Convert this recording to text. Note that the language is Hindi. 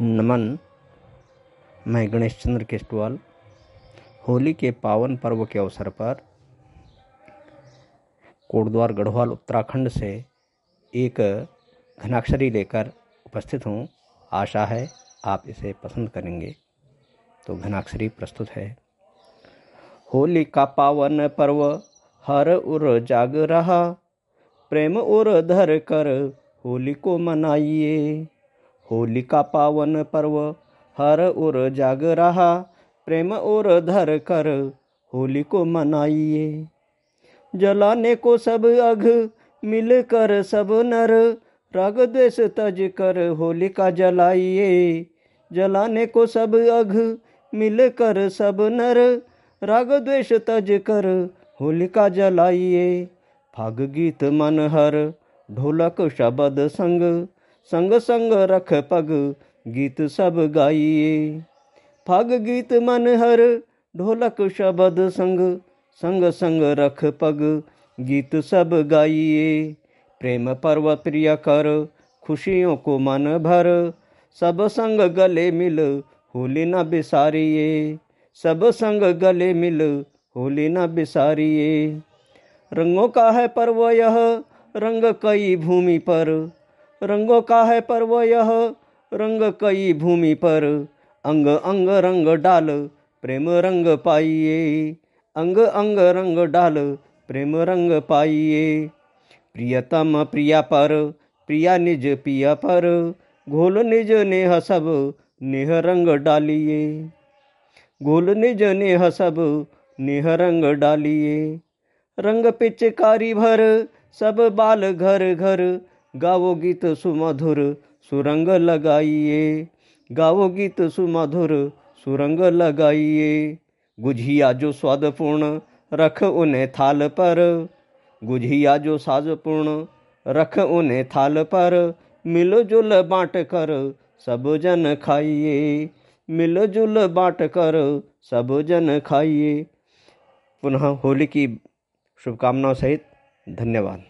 नमन। मैं गणेश चंद्र केस्टवाल होली के पावन पर्व के अवसर पर कोटद्वार गढ़वाल उत्तराखंड से एक घनाक्षरी लेकर उपस्थित हूँ। आशा है आप इसे पसंद करेंगे। तो घनाक्षरी प्रस्तुत है। होली का पावन पर्व हर उर जाग रहा, प्रेम उर धर कर होली को मनाइए। होली का पावन पर्व, हर ओर जाग रहा, प्रेम और धर कर होली को मनाइए। जलाने को सब अघ मिल कर सब नर, राग द्वेष तज कर होली का जलाइए। जलाने को सब अघ मिल कर सब नर, राग द्वेष तज कर होली का जलाइए। फाग गीत मन हर ढोलक शबद संग संग संग रख पग, गीत सब गाइए। फग गीत मन हर, ढोलक शबद संग संग संग रख पग, गीत सब गाइए। प्रेम पर्व प्रिय कर, खुशियों को मन भर, सब संग गले मिल, होली न बिसारिए। सब संग गले मिल, होली न बिसारिए। रंगों का है पर्व यह, रंग कई भूमि पर रंगों का है पर्व यह रंग कई भूमि पर। अंग अंग रंग डाल, प्रेम रंग पाइए। अंग अंग रंग डाल, प्रेम रंग पाइए। प्रियतम प्रिया पर, प्रिया निज पिया पर। घोल निज नेह सब, नेह रंग डालिए। घोल निज नेह सब, नेह रंग डालिए। रंग पिचकारी भर, सब बाल घर घर। गावो गीत सुमधुर सुरंग लगाइए। गावो गीत सुमधुर सुरंग लगाइए। गुझिया जो स्वादपूर्ण रख उन्हें थाल पर। गुझिया जो साजपूर्ण रख उन्हें थाल पर। मिलो जुल बांट कर सब जन खाइए। मिलजुल बांट कर सब जन खाइए। पुनः होली की शुभकामनाओं सहित धन्यवाद।